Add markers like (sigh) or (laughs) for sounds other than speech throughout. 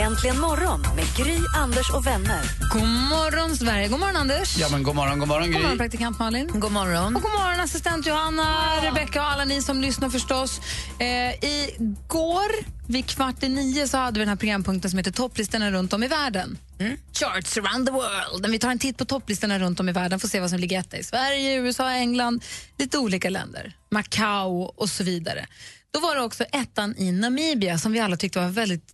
Äntligen morgon med Gry, Anders och vänner. God morgon, Sverige. God morgon, Anders. Ja, men god morgon, god morgon, God morgon, Gry. praktikant Malin. God morgon. Och god morgon, assistent Johanna, Rebecca och alla ni som lyssnar förstås. Eh, igår vid kvart i nio så hade vi den här programpunkten som heter Topplistorna runt om i världen. Charts around the world. Där vi tar en titt på topplistorna runt om i världen för att se vad som ligger etta i Sverige, USA, England, lite olika länder. Macau och så vidare. Då var det också ettan i Namibia som vi alla tyckte var väldigt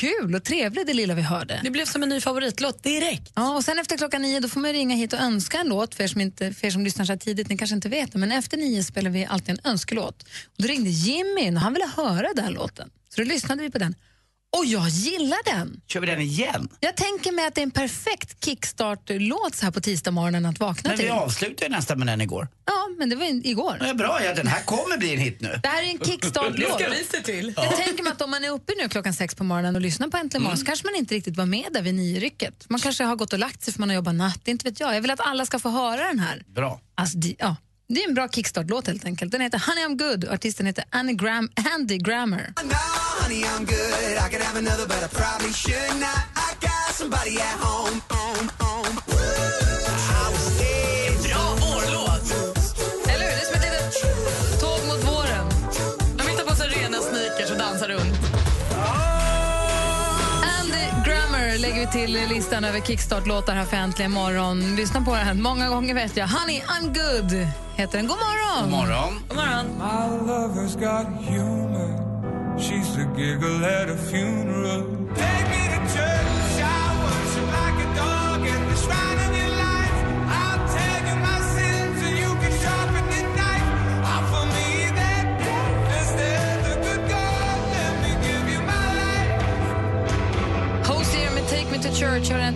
kul och trevlig, det lilla vi hörde. Det blev som en ny favoritlåt direkt. Ja, och sen efter klockan nio då får man ringa hit och önska en låt för er som, inte, för som lyssnar så här tidigt. Ni kanske inte vet det, men efter nio spelar vi alltid en önskelåt. Och då ringde Jimmy in och han ville höra den låten. Så då lyssnade vi på den. Och jag gillar den! Kör vi den igen? Jag tänker mig att det är en perfekt kickstart-låt så här på tisdag morgonen att vakna Men vi till. avslutade ju nästan med den igår. Ja, men det var ju igår. Ja, bra, ja, den här kommer bli en hit nu. Det här är en kickstart-låt. se till. Jag tänker mig att om man är uppe nu klockan sex på morgonen och lyssnar på Äntligen morgon så kanske man inte riktigt var med där vid nio-rycket. Man kanske har gått och lagt sig för man har jobbat natt, inte vet jag. Jag vill att alla ska få höra den här. Bra. Alltså, ja, det är en bra kickstart-låt helt enkelt. Den heter Honey I'm Good och artisten heter Annie Gram Andy Grammer. I know, honey, I'm good. Bra Vi till listan över kickstart-låtar här för Äntligen morgon. Lyssna på den många gånger vet jag. Honey I'm Good heter den. God morgon! God morgon. God morgon. My lover's got humor. She's the giggle at a funeral. Take me to church,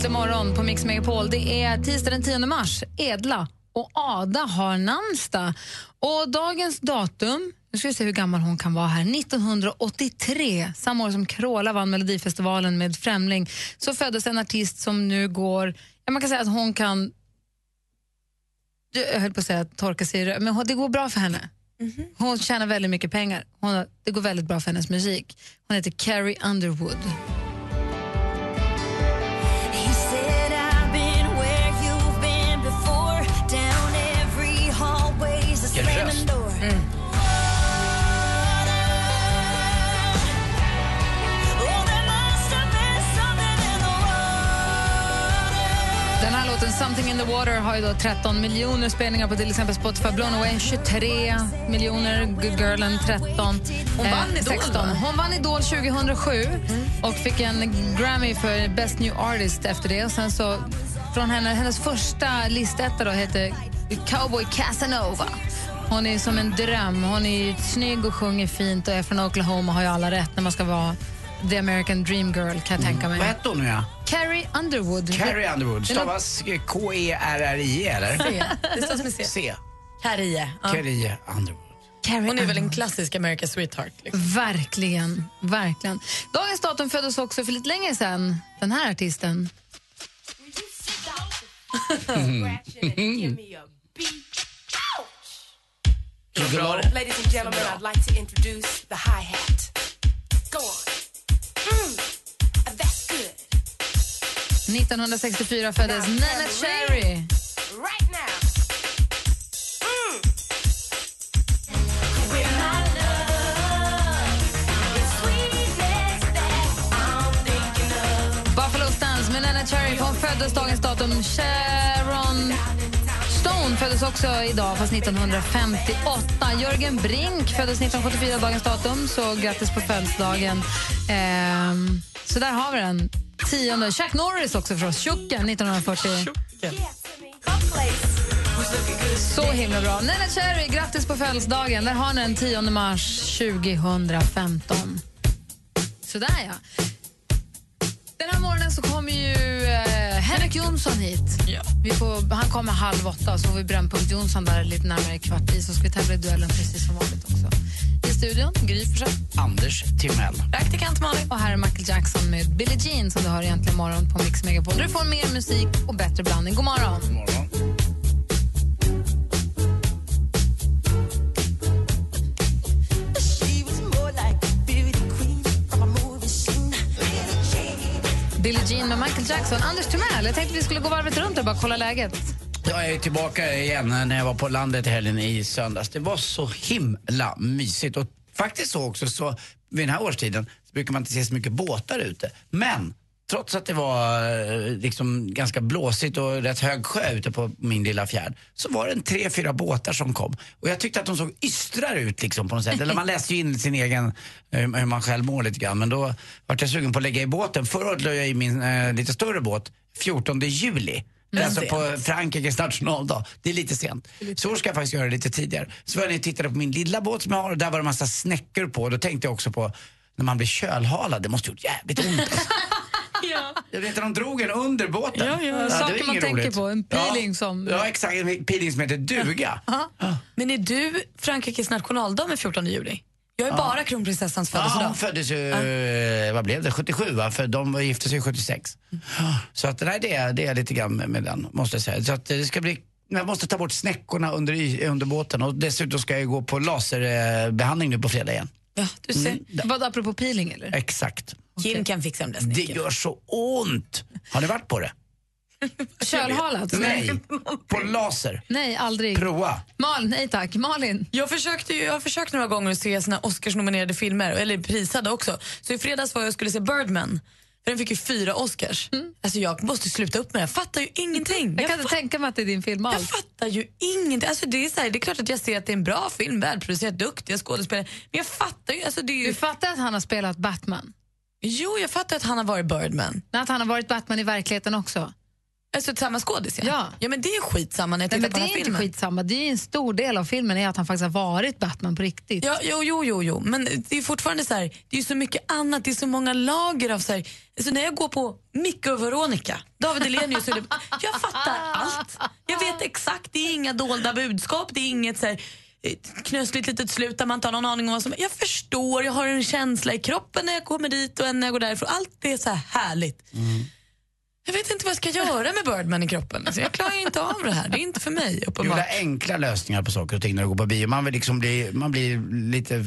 äntligen morgon på Mix Megapol. Det är tisdag den 10 mars. Edla och Ada har namnsdag. Och dagens datum, nu ska vi se hur gammal hon kan vara här, 1983, samma år som Carola vann Melodifestivalen med Främling, så föddes en artist som nu går, ja, man kan säga att hon kan jag höll på att säga torka sig i men det går bra för henne. Hon tjänar väldigt mycket pengar. Hon det går väldigt bra för hennes musik. Hon heter Carrie Underwood. Something in the water har ju då 13 miljoner spelningar på till exempel Spotify. Blown away 23 miljoner, Good Girlen 13. Hon vann Idol, 16. va? Hon vann Idol 2007 och fick en Grammy för Best New Artist efter det. Och sen så från henne, hennes första listetta då heter Cowboy Casanova. Hon är som en dröm. Hon är snygg och sjunger fint och är från Oklahoma har ju alla rätt när man ska vara the American dream girl kan jag tänka mig. Vad hette hon nu ja? Carrie Underwood. Carrie Underwood. Stavas K-E-R-R-I eller? Det står som en C. C. Carrie. Ja. Carrie Underwood. Carrie Hon är väl en klassisk America's sweetheart. Liksom. Verkligen, verkligen. Dagens datum föddes också för lite längre sedan, den här artisten. (laughs) Bra. Ladies and gentlemen, I'd like to introduce the hi hat. Go on. 1964 föddes Nina Cherry. Right now. Mm. Buffalo Stance med Nina Cherry. för Hon föddes dagens datum. Sharon Stone föddes också idag, fast 1958. Jörgen Brink föddes 1974, dagens datum, så grattis på födelsedagen. Ehm, så där har vi den. Tionde. Chuck Norris också från Tjocken 1940. Så himla bra. Nina Cherry, grattis på födelsedagen. Där har ni den 10 mars 2015. Sådär ja. Den här morgonen så kommer ju eh, Henrik Jonsson hit. Vi får, han kommer halv åtta, så får vi Brännpunkt Jonsson där lite närmare kvart i, så ska vi tävla i duellen precis som vanligt också. I studion, Gry. Anders Timell. Praktikant Malin. Och här är Michael Jackson med Billie Jean som du hör egentligen morgon på Mix Megapol. Du får mer musik och bättre blandning. God morgon. God morgon. Billie Jean med Michael Jackson. Anders Timell, jag tänkte vi skulle gå varvet runt och bara kolla läget. Jag är tillbaka igen när jag var på landet i helgen i söndags. Det var så himla mysigt. Och faktiskt så också, så vid den här årstiden så brukar man inte se så mycket båtar ute. Men trots att det var eh, liksom ganska blåsigt och rätt hög sjö ute på min lilla fjärd så var det en tre, fyra båtar som kom. Och jag tyckte att de såg ystrare ut liksom på något sätt. Eller man läste ju in sin egen, eh, hur man själv mår lite grann. Men då vart jag sugen på att lägga i båten. Förra året la jag i min eh, lite större båt 14 juli. Men alltså på Frankrikes nationaldag. Det är lite sent. Så år ska jag faktiskt göra det lite tidigare. Så var jag och tittade på min lilla båt som jag har och där var det massa snäckor på. Då tänkte jag också på när man blir kölhalad, det måste gjort jävligt ont. Alltså. (laughs) Jag vet att de drog en under båten. Ja, ja. Saker man tänker roligt. på, en peeling ja. som- Ja, exakt. En peeling som heter duga. Men är du Frankrikes nationaldag med 14 juli? Jag är bara kronprinsessans Ja, födelsedag. hon föddes ju, eh, vad blev det, 77 va? För de gifte sig 76. Så att, nej, det, är, det är lite grann med, den, måste jag säga. Så att det ska bli, jag måste ta bort snäckorna under, under båten och dessutom ska jag gå på laserbehandling nu på fredag igen. Ja, du ser. Vad apropå peeling eller? Exakt. Kim kan fixa de där Det gör så ont. Har ni varit på det? (laughs) Kölhalat? Nej, (laughs) på laser. Nej, aldrig. Prova. Mal, nej tack. Malin? Jag, försökte ju, jag har försökt några gånger att se såna Oscars-nominerade filmer, eller prisade också. Så i fredags var jag och skulle se Birdman. För den fick ju fyra Oscars. Alltså jag måste sluta upp med det. Jag fattar ju ingenting. Jag kan inte tänka mig att det är din film Jag alls. fattar ju ingenting. Alltså det, är så här, det är klart att jag ser att det är en bra film, välproducerad, duktiga skådespelare. Men jag fattar ju... Alltså det är ju Du fattar att han har spelat Batman? Jo, jag fattar att han har varit Birdman. Nej, Att han har varit Batman i verkligheten också? Alltså samma skådis, ja. Ja. ja. men det är skitsamma när jag Nej, tittar men på det den är här inte filmen. skitsamma. Det är en stor del av filmen är att han faktiskt har varit Batman på riktigt. Ja, jo, jo, jo, jo, men det är fortfarande så här, det är så mycket annat, det är så många lager av så här, alltså när jag går på Micke och Veronica, David Hellenius, det- jag fattar allt. Jag vet exakt, det är inga dolda budskap, det är inget så här knösligt litet slut där man inte har någon aning om vad som Jag förstår, jag har en känsla i kroppen när jag kommer dit och när jag går därifrån. Allt det är så här härligt. Jag vet inte vad jag ska göra med Birdman i kroppen. Alltså, jag klarar inte av det här. Det är inte för mig Du uppenbart. vill ha enkla lösningar på saker och ting när du går på bio. Man vill liksom bli, man blir lite,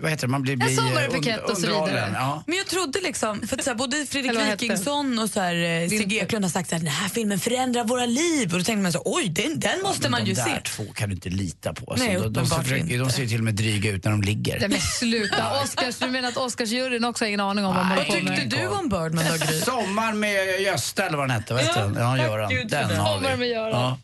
vad heter det, man blir... blir sommarbukett und- och så vidare. Ja. Men jag trodde liksom, för att så här, både Fredrik Wikingsson och så här, eh, Sigge. Eklund har sagt att den här filmen förändrar våra liv. Och då tänkte man så oj, den, den måste Men man de ju där se. två kan du inte lita på. Alltså, Nej, de, de, uppenbart försöker, de inte. ser ju till och med dryga ut när de ligger. Nej, men sluta. Oscars, du menar att Oscarsjuryn också har ingen aning om vad man Vad med? tyckte du om Birdman då? Sommar med Gösta eller vad den hette, den? Ja, Göran. Den det. har Sommar med vi. Göran. Ja.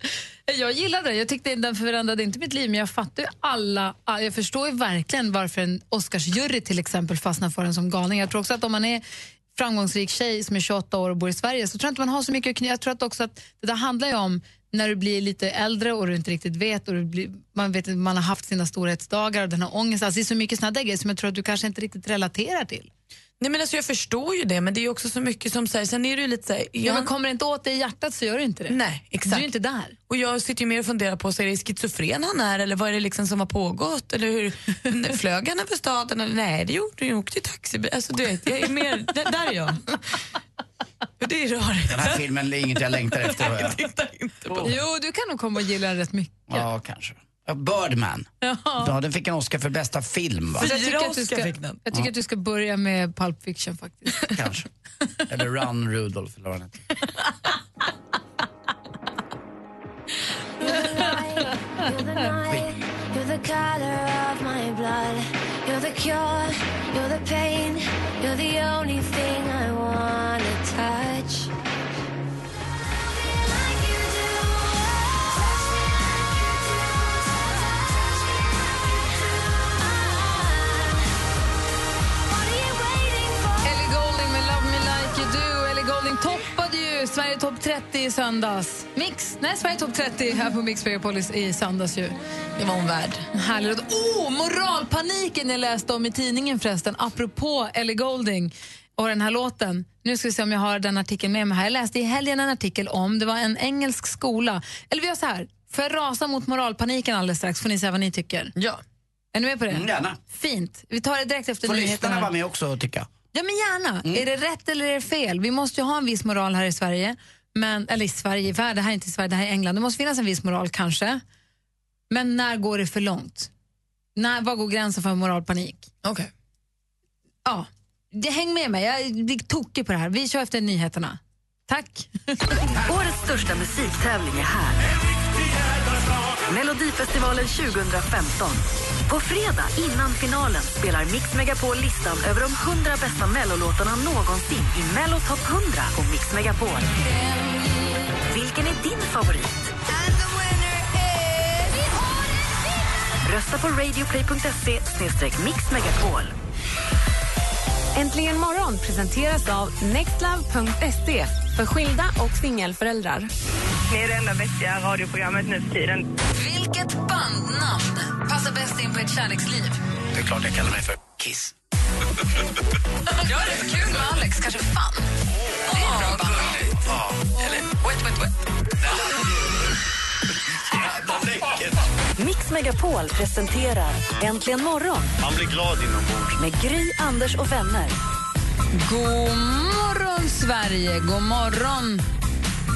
Jag gillade det. Jag tyckte den förändrade inte mitt liv, men jag fattar ju alla... Jag förstår ju verkligen varför en Oscarsjury till exempel fastnar för en som galning. Jag tror också att om man är framgångsrik tjej som är 28 år och bor i Sverige så tror jag inte man har så mycket att Jag tror att också att det där handlar ju om när du blir lite äldre och du inte riktigt vet och du blir, man vet att man har haft sina storhetsdagar och den här ångesten. Alltså det är så mycket såna där grejer som jag tror att du kanske inte riktigt relaterar till. Nej, men alltså, jag förstår ju det, men det är också så mycket som säger, sen är det ju lite så här, Ja, jag, men kommer det inte åt dig i hjärtat så gör du inte det. Nej, Du exakt. är ju inte där. Och jag sitter ju mer och funderar på, så är det schizofren han är eller vad är det liksom som har pågått? Eller hur, (laughs) flög han över staden? Eller, nej, det gjorde han åkte i taxi. Alltså, du vet, jag är mer, (laughs) där, där är jag. Det är rörigt. Den här filmen är inget jag längtar efter. jag. (laughs) Tittar inte på. Jo, du kan nog komma och gilla den rätt mycket. Ja, kanske. Ja, Birdman. Ja, den fick en Oscar för bästa film, va? Jag tycker, att du ska, fick den. jag tycker att du ska börja med Pulp Fiction faktiskt. (laughs) Kanske. Eller Run Rudolph, eller vad den heter. Sverige topp 30 i söndags. Mix, nej, Sverige topp 30 här på Mix Megapolis i söndags ju. Det var hon värd. Härligt. Oh, moralpaniken jag läste om i tidningen förresten, apropå Ellie Goulding. Och den här låten, nu ska vi se om jag har den artikeln med mig här. Jag läste i helgen en artikel om, det var en engelsk skola. Eller vi gör så här, får jag rasa mot moralpaniken alldeles strax får ni säga vad ni tycker. Ja. Är ni med på det? Mm, gärna. Fint. Vi tar det direkt efter Får nyheterna. lyssnarna vara med också och tycka? Ja, men gärna. Är det rätt eller är det fel? Vi måste ju ha en viss moral här i Sverige. Men, eller i Sverige, det här är inte Sverige, det här är England. Det måste finnas en viss moral kanske. Men när går det för långt? När, var går gränsen för moralpanik? Okej. Ja, det, häng med mig. Jag blir tokig på det här. Vi kör efter nyheterna. Tack. (laughs) Årets största musiktävling är här. Melodifestivalen 2015. På fredag innan finalen spelar Mix Megapol listan över de 100 bästa mellolåtarna någonsin i Mello Top 100 på Mix Megapol. Vilken är din favorit? Rösta på radioplay.se mixmegapol. Äntligen morgon presenteras av nextlove.se för skilda och singelföräldrar. Ni är det enda vettiga radioprogrammet nu för tiden. Vilket kärleksliv? Det är klart jag kallar mig för Kiss. Gör det. Kul med Alex. Kanske Fun. Det är bra band. Eller Wet, wet, wet. Mix Megapol presenterar Äntligen morgon Man blir glad inombords. med Gry, Anders och vänner. God morgon, Sverige. God morgon,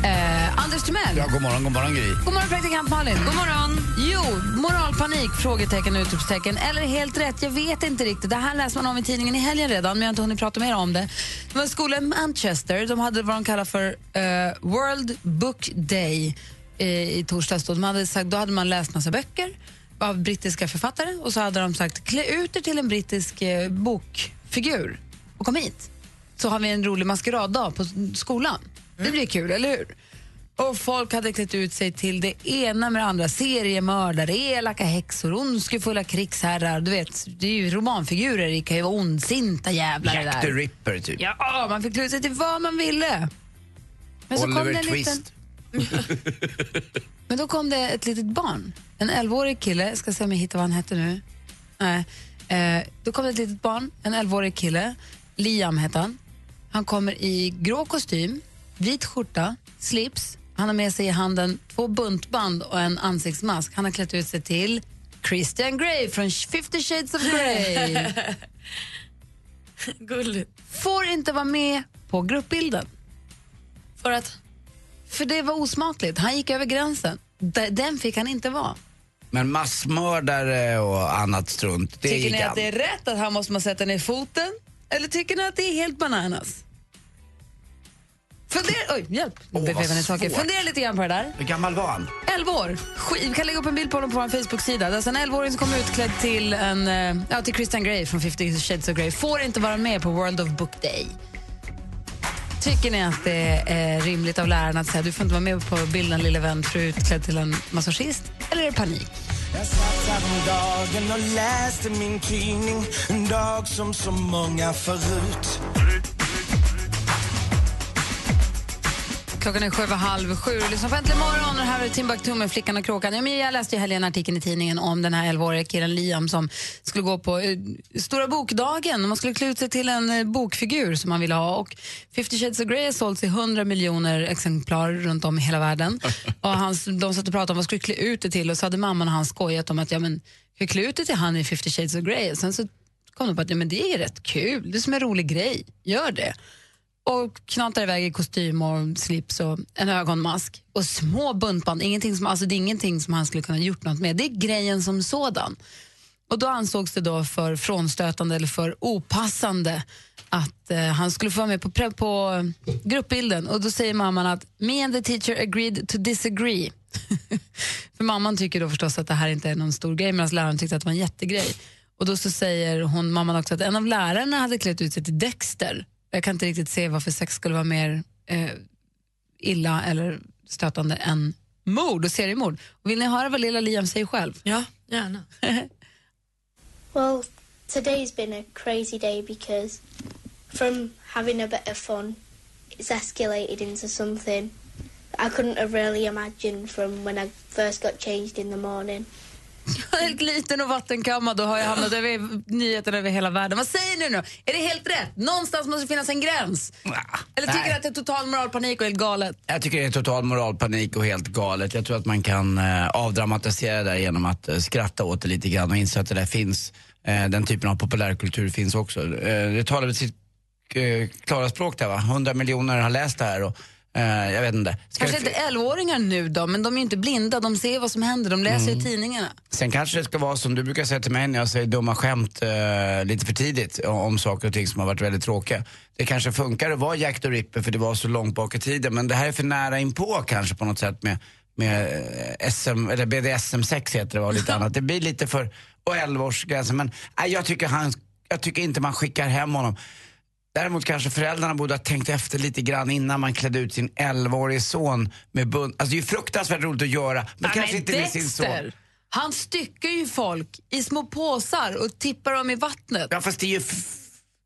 eh, Anders Timell. Ja, god morgon, god morgon Gry. God morgon, praktikant Malin. God morgon. Jo, moralpanik, frågetecken, utropstecken. Eller helt rätt, jag vet inte riktigt. Det här läser man om i tidningen i helgen redan, men jag har inte hunnit prata mer om det. Det var en skola i Manchester. De hade vad de kallar för eh, World Book Day eh, i torsdags. Då. De hade sagt, då hade man läst massa böcker av brittiska författare och så hade de sagt klä ut er till en brittisk eh, bokfigur och kom hit. Så har vi en rolig maskeraddag på skolan. Det blir kul, eller hur? Och folk hade klätt ut sig till det ena med det andra. Seriemördare, elaka häxor, ondskefulla krigsherrar. Du vet, det är ju romanfigurer. Det kan ju vara ondsinta jävlar Jack the. Ripper, typ. Ja, man fick klä ut sig till vad man ville. Men så kom Oliver det en liten... Twist. (laughs) Men då kom det ett litet barn, en 11-årig kille, jag ska se om jag hittar vad han hette nu. Nej. Eh, då kom det ett litet barn, en 11-årig kille, Liam hette han. Han kommer i grå kostym, vit skjorta, slips. Han har med sig i handen två buntband och en ansiktsmask. Han har klätt ut sig till Christian Grey från 50 shades of Grey. (laughs) Gulligt. Får inte vara med på gruppbilden. För att? För det var osmakligt. Han gick över gränsen. Den fick han inte vara. Men massmördare och annat strunt, det Tycker gick ni an. att det är rätt att han måste man sätta ner foten? Eller tycker ni att det är helt bananas? Fundera, oj, hjälp. Åh, vad oh, saker. svårt. Fundera lite grann på det där. Hur gammal var han? 11 år. Sk- Vi kan lägga upp en bild på honom på vår Facebook-sida. Det är alltså en 11-åring som kommer utklädd till, en, eh, ja, till Christian Grey från 50 Shades of Grey. Får inte vara med på World of Book Day. Tycker ni att det är rimligt av lärarna att säga du får inte vara med på bilden lille vän för du är utklädd till en massagist? Eller är det panik? Jag satt häromdagen och läste min tidning En dag som så många förut Klockan är sju över halv sju. på Äntligen morgon. Och här är Timbuktu med Flickan och kråkan. Ja, men jag läste ju helgen en artikel i tidningen om den här 11-åriga killen Liam som skulle gå på eh, Stora bokdagen. Man skulle klä ut sig till en eh, bokfigur som man ville ha. Och 50 Shades of Grey har sålts i 100 miljoner exemplar runt om i hela världen. (laughs) och hans, de satt och pratade om vad skulle klä ut det till och så hade mamman och han skojat om att ja, men, jag klä ut det till han i 50 Shades of Grey. Sen så kom de på att ja, men det är rätt kul. Det är som en rolig grej. Gör det och knatar iväg i kostym och slips och en ögonmask och små buntband. Ingenting som, alltså det är ingenting som han skulle kunna gjort något med. Det är grejen som sådan. Och då ansågs det då för frånstötande eller för opassande att eh, han skulle få vara med på, pre- på eh, gruppbilden. Och då säger mamman att me and the teacher agreed to disagree. (laughs) för mamman tycker då förstås att det här inte är någon stor grej medan läraren tyckte att det var en jättegrej. Och då så säger hon, mamman också att en av lärarna hade klätt ut sig till Dexter. Jag kan inte riktigt se varför sex skulle vara mer eh, illa eller stötande än mord och seriemord. Vill ni höra vad lilla Liam säger själv? Ja, gärna. (laughs) Well, today's been a crazy day because from having a bit of fun, it's escalated into something I couldn't have really imagined from when I first got changed in the morning. Helt liten och vattenkammad och har jag hamnat över nyheterna över hela världen. Vad säger ni nu? Är det helt rätt? Någonstans måste det finnas en gräns. Eller tycker du att det är total moralpanik och helt galet? Jag tycker det är total moralpanik och helt galet. Jag tror att man kan eh, avdramatisera det där genom att eh, skratta åt det lite grann och inse att det där finns. Eh, den typen av populärkultur finns också. Eh, det talar väl sitt eh, klara språk där va? 100 miljoner har läst det här och eh, jag vet inte. Ska Kanske det- inte 11-åringar nu då, men de är ju inte blinda. De ser vad som händer. De läser Mm. i tidningarna. Sen kanske det ska vara som du brukar säga till mig när jag säger dumma skämt eh, lite för tidigt om, om saker och ting som har varit väldigt tråkiga. Det kanske funkar att vara Jack the Ripper för det var så långt bak i tiden men det här är för nära inpå kanske på något sätt med, med eh, SM, eller BDSM-sex heter det och lite (laughs) annat. Det blir lite för, och 11-årsgränsen men nej, jag, tycker han, jag tycker inte man skickar hem honom. Däremot kanske föräldrarna borde ha tänkt efter lite grann innan man klädde ut sin 11-årige son med bund. Alltså det är ju fruktansvärt roligt att göra, men kanske inte med sin son. Dexter, han styckar ju folk i små påsar och tippar dem i vattnet. Ja fast det är ju,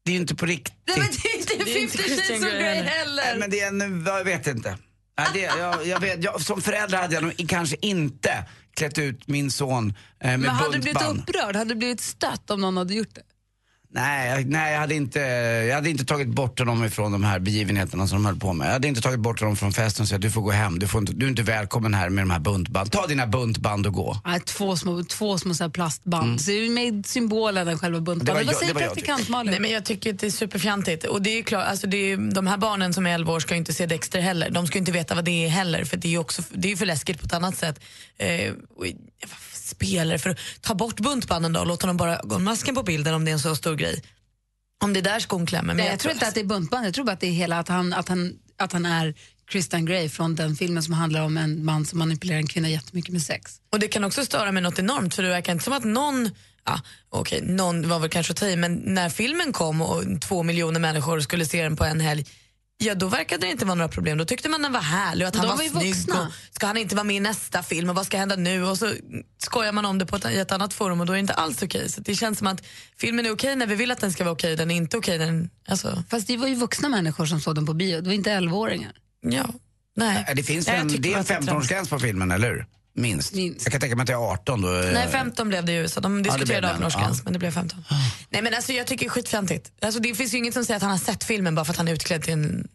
det är ju inte på riktigt. Nej, men det är inte Det är inte 50 shades of Grey heller. Nej, men det är en, jag vet inte. Nej, det, jag, jag vet, jag, som förälder hade jag nog kanske inte klätt ut min son eh, med Men hade du blivit buntband. upprörd? Hade du blivit stött om någon hade gjort det? Nej, jag, nej jag, hade inte, jag hade inte tagit bort honom ifrån de här begivenheterna som de höll på med. Jag hade inte tagit bort honom från festen och sagt du får gå hem, du, får inte, du är inte välkommen här med de här buntband. Ta dina buntband och gå. Nej, två små, två små så här plastband. Så det är med symbolen än själva buntbandet. Vad säger det var jag praktikant Malin? Nej, men jag tycker att det är superfjantigt. Och det är klart, alltså det är, de här barnen som är 11 år ska ju inte se Dexter heller. De ska ju inte veta vad det är heller, för det är ju också, det är för läskigt på ett annat sätt. Eh, och, varför spelar för att ta bort buntbanden då och låta dem bara ögonmasken på bilden om det är en så stor grej. Om det är där skon klämmer. Men Nej, jag tror inte att det är buntband. Jag tror bara att det är hela att han, att han, att han är Christian Grey från den filmen som handlar om en man som manipulerar en kvinna jättemycket med sex. Och det kan också störa mig något enormt för det verkar inte som att någon, ja okej, någon var väl kanske att ta i, men när filmen kom och två miljoner människor skulle se den på en helg, ja då verkade det inte vara några problem. Då tyckte man den var härlig och att han var, var ju snygg. vuxna. Och ska han inte vara med i nästa film och vad ska hända nu? Och så skojar man om det på ett, i ett annat forum och då är det inte alls okej. Så det känns som att filmen är okej när vi vill att den ska vara okej, den är inte okej den, alltså, Fast det var ju vuxna människor som såg den på bio. Det var inte 11-åringar. ja, nej. Eh, Det finns Nej, en, det är en att det är 15-årsgräns på filmen, eller hur? Minst. Minst. Jag kan tänka mig att det är 18 då. eh, Nej, 15 blev det i USA. De diskuterade det. 18-årsgräns, Ja. men det blev 15. Nej, men alltså, jag tycker det är skitfjantigt. Alltså, det finns ju inget som säger att han har sett filmen bara för att han är utklädd till en...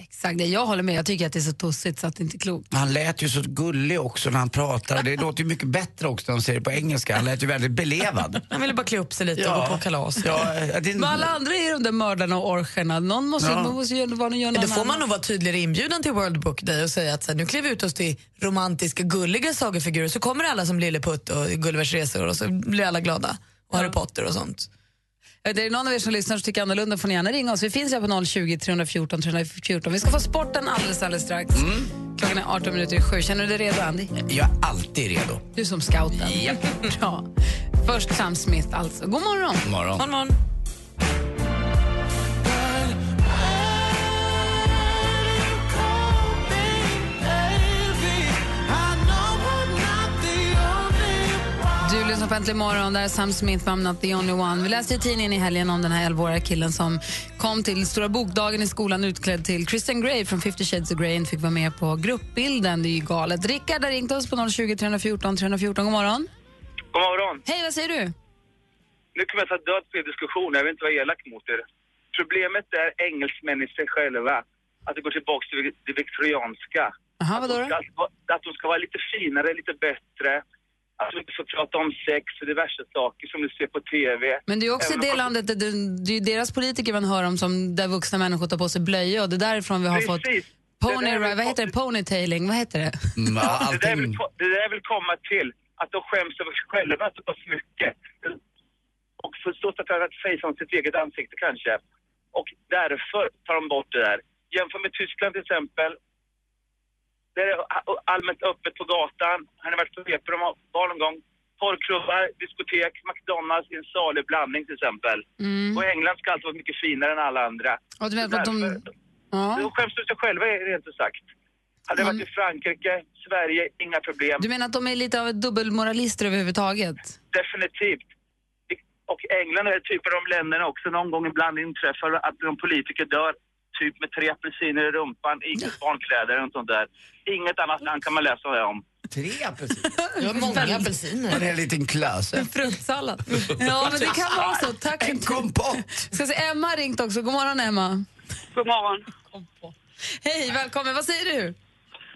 Exakt, det. jag håller med. Jag tycker att det är så tossigt så att det inte är klokt. Han lät ju så gullig också när han pratade. Det låter ju mycket bättre också när han säger det på engelska. Han lät ju väldigt belevad. (laughs) Han ville bara klä upp sig lite och gå på kalas. Ja, ja, det, Men alla andra är de där mördarna och orcherna. Någon måste, Ja. måste ju vara någon Då får man nog vara tydligare inbjudan till World Book Day och säga att så här, nu klär vi ut oss till romantiska, gulliga sagofigurer så kommer alla som Lilleputt och Gullivers resor och så blir alla glada. Och Harry Potter och sånt. Är det någon av er som lyssnar som tycker annorlunda får ni gärna ringa oss. Vi finns här på 020 314 314. Vi ska få sporten alldeles, alldeles strax. Klockan är 18 minuter i sju. Känner du dig redo, Andy? Jag är alltid redo. Du är som scouten. Ja. (laughs) Bra. Först Sam Smith alltså. God morgon. God morgon. Morgon, morgon. Lyssnar på Äntligen morgon, där är Sam Smith med I'm not the only one. Vi läste i tidningen i helgen om den här 11-åriga killen som kom till Stora bokdagen i skolan utklädd till Christian Grey från 50 shades of Grey och fick vara med på gruppbilden. Det är ju galet. Rickard har ringt oss på 020 314 314. God morgon. God morgon. Hej, vad säger du? Nu kommer jag ta död på er diskussion. Jag vill inte vara elak mot er. Problemet är engelsmän i sig själva. Att det går tillbaka till det viktorianska. Aha, vadå att, de då? ska, att de ska vara lite finare, lite bättre. Att de inte får prata om sex och diverse saker som du ser på TV. Men det är också Även det om- landet, det, det är ju deras politiker man hör om som där vuxna människor tar på sig blöjor och det är därifrån vi har fått Precis. pony, Det vad heter det, ponytailing, vad heter det? Mm, ja, Det där, vill, allting. det där vill komma till att de skäms över sig själva så pass mycket. Och förstås att de fejsa om sitt eget ansikte kanske. Och därför tar de bort det där. Jämför med Tyskland till exempel. Där är det allmänt öppet på gatan. Har ni varit på om barn någon gång? Porrklubbar, diskotek, McDonalds i en salig blandning till exempel. Mm. Och England ska alltid vara mycket finare än alla andra. Och du vet att de... Ja. De skäms över sig själva rent ut sagt. Hade det varit i Frankrike, Sverige, inga problem. Du menar att de är lite av dubbelmoralister överhuvudtaget? Definitivt. Och England är typ av de länderna också någon gång ibland inträffar att de politiker dör typ med tre apelsiner i rumpan i barnkläder och sånt där. Inget annat land kan man läsa det om. Tre apelsiner? Det var många apelsiner. Och det är en liten klöse. Fruntsallad. Ja, men det kan vara så. Tack för En kompott! Ska se, Emma har ringt också. God morgon, Emma. God morgon. Hej, välkommen. Vad säger du?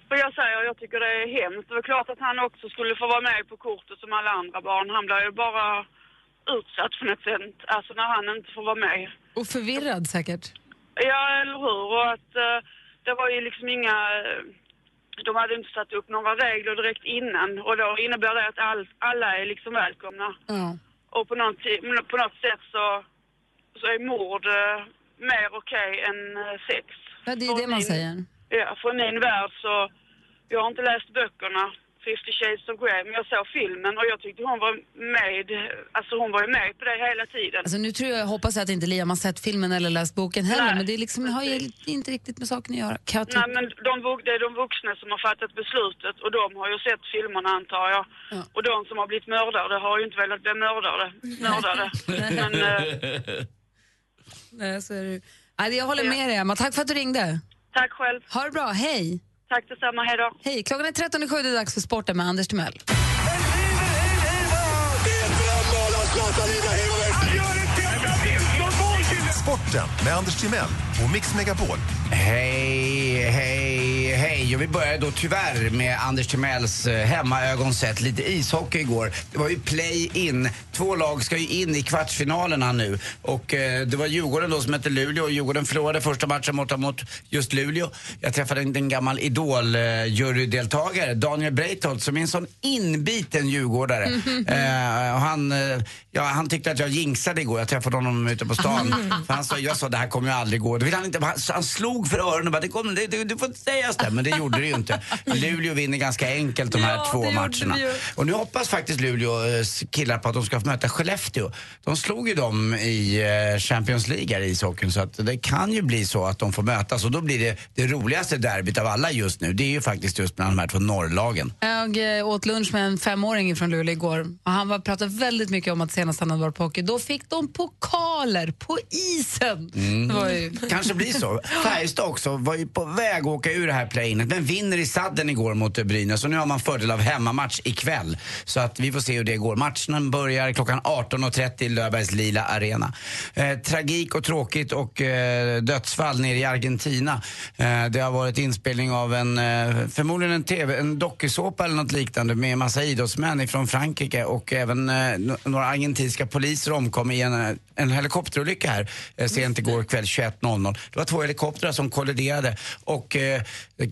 Vad jag säger, jag tycker det är hemskt. Det var klart att han också skulle få vara med på kortet som alla andra barn. Han blir ju bara utsatt på något sätt. Alltså när han inte får vara med. Och förvirrad säkert. Ja, eller hur? Och att eh, det var ju liksom inga... eh, de hade inte satt upp några regler direkt innan och då innebär det att all, alla är liksom välkomna. Ja. Och på något, på något sätt så, så är mord eh, mer okej än eh, sex. Ja, det är det man säger. Ja, för i min värld så... Jag har inte läst böckerna, 50 shades of Grey, men jag såg filmen och jag tyckte hon var med, alltså hon var ju med på det hela tiden. Alltså, nu tror jag, jag hoppas att inte Liam har sett filmen eller läst boken heller, Nej, men det är liksom, har ju inte riktigt med saken att göra. Kan jag. Nej, men de, det är de vuxna som har fattat beslutet och de har ju sett filmerna antar jag. Och de som har blivit mördade har ju inte velat bli mördade. mördade. men, eh, (laughs) Nej, så är det. Nej, jag håller med dig, Emma. Tack för att du ringde. tack själv. Ha det bra. Hej. Tack detsamma, hej då. Hej. Klockan är 13.07, det är dags för sporten med Anders Timell. Sporten med Anders Timell och Mix Megapol. Hej, hej, hej. Och vi börjar då tyvärr med Anders Timells eh, hemmaögonsätt. Lite ishockey igår. Det var ju play-in. Två lag ska ju in i kvartsfinalerna nu. Och eh, det var Djurgården då som hette Luleå. Djurgården förlorade första matchen mot, mot just Luleå. Jag träffade en, en gammal Idol-jurydeltagare, Daniel Breitholt, som är en sån inbiten djurgårdare. (laughs) Eh, och han, eh, ja, han tyckte att jag jinxade igår. Jag träffade honom ute på stan. (laughs) För han sa, jag sa det här kommer ju aldrig gå. Det vill han, inte, han, han slog för öronen och bara, det kommer, det, det, du får inte säga så. Men det gjorde det ju inte. Luleå vinner ganska enkelt de här Ja, två matcherna. Och nu hoppas faktiskt Luleås killar på att de ska få möta Skellefteå. De slog ju dem i eh, Champions League här i ishockeyn så att det kan ju bli så att de får mötas och då blir det det roligaste derbyt av alla just nu. Det är ju faktiskt just mellan de här två norrlagen. Jag eh, åt lunch med en femåring från Luleå igår och han var, pratade väldigt mycket om att senast han hade varit på hockey, då fick de pokaler på isen. Det var ju... Kanske blir så. (laughs) Färjestad också var ju på väg att åka ur det här Ukraina. men vinner i sadden igår mot Brynäs och nu har man fördel av hemmamatch ikväll. Så att vi får se hur det går. Matchen börjar klockan 18.30 i Löfbergs Lila Arena. Eh, tragik och tråkigt och eh, dödsfall nere i Argentina. Eh, det har varit inspelning av en, eh, förmodligen en TV, en dokusåpa eller något liknande med massa idrottsmän ifrån Frankrike och även eh, några argentinska poliser omkom i en, en helikopterolycka här eh, sent igår kväll 21.00. Det var två helikoptrar som kolliderade och eh,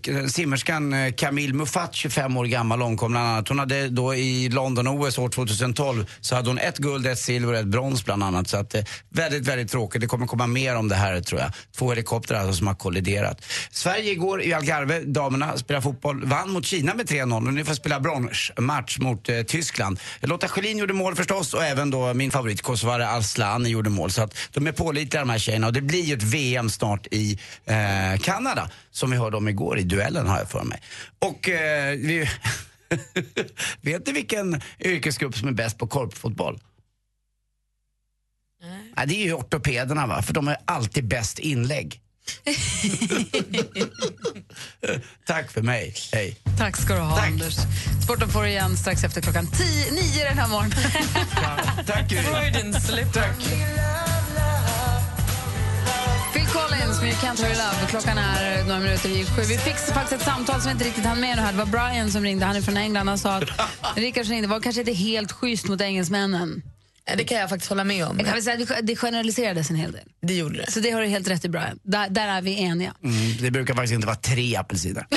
Eh, simmerskan eh, Camille Muffat, 25 år gammal, omkom bland annat. Hon hade då i London-OS år 2012 så hade hon ett guld, ett silver och ett brons bland annat. Så att, eh, väldigt, väldigt tråkigt. Det kommer komma mer om det här tror jag. Två helikoptrar alltså som har kolliderat. Sverige igår i Algarve, damerna spelar fotboll, vann mot Kina med 3-0 och nu får spela bronsmatch mot eh, Tyskland. Lotta Schelin gjorde mål förstås och även då min favorit kosovare Aslan gjorde mål. Så att de är pålitliga de här tjejerna och det blir ju ett VM snart i eh, Kanada som vi hörde om igår i duellen har jag för mig. Och eh, vi, (laughs) vet ni vilken yrkesgrupp som är bäst på korpfotboll? Ja, det är ju ortopederna va, för de är alltid bäst inlägg. (laughs) Tack för mig, hej. Tack ska du ha, Anders. Sporten får du igen strax efter klockan 10, 9 den här morgonen. Tack, Freudian slip. Tack. Collins med You Can't Hurry Love. Klockan är några minuter i sju. Vi fick faktiskt ett samtal som vi inte riktigt hann med nu här. Det var Brian som ringde. Han är från England. Han sa att (laughs) Rickard ringde. Det var kanske inte helt schysst mot engelsmännen. Det kan jag faktiskt hålla med om. Jag kan väl säga att det generaliserades en hel del. Det gjorde det. Så det har du helt rätt i, Brian. Där, där är vi eniga. Mm, det brukar faktiskt inte vara tre apelsiner. (laughs)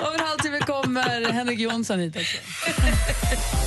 Om en halvtimme kommer Henrik Jonsson hit också. (laughs)